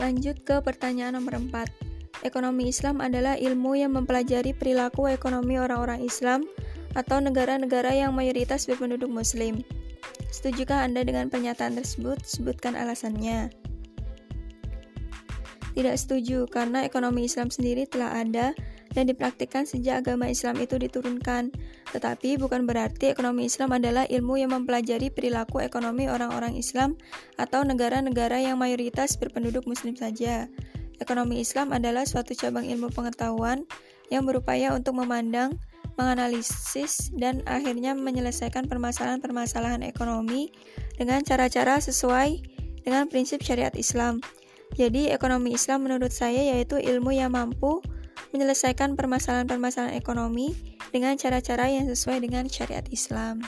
Lanjut ke pertanyaan nomor 4. Ekonomi Islam adalah ilmu yang mempelajari perilaku ekonomi orang-orang Islam atau negara-negara yang mayoritas berpenduduk muslim. Setujukah Anda dengan pernyataan tersebut? Sebutkan alasannya. Tidak setuju, karena ekonomi Islam sendiri telah ada dan dipraktikkan sejak agama Islam itu diturunkan. Tetapi bukan berarti ekonomi Islam adalah ilmu yang mempelajari perilaku ekonomi orang-orang Islam atau negara-negara yang mayoritas berpenduduk muslim saja. Ekonomi Islam adalah suatu cabang ilmu pengetahuan yang berupaya untuk memandang, menganalisis, dan akhirnya menyelesaikan permasalahan-permasalahan ekonomi dengan cara-cara sesuai dengan prinsip syariat Islam. Jadi, ekonomi Islam menurut saya yaitu ilmu yang mampu menyelesaikan permasalahan-permasalahan ekonomi dengan cara-cara yang sesuai dengan syariat Islam.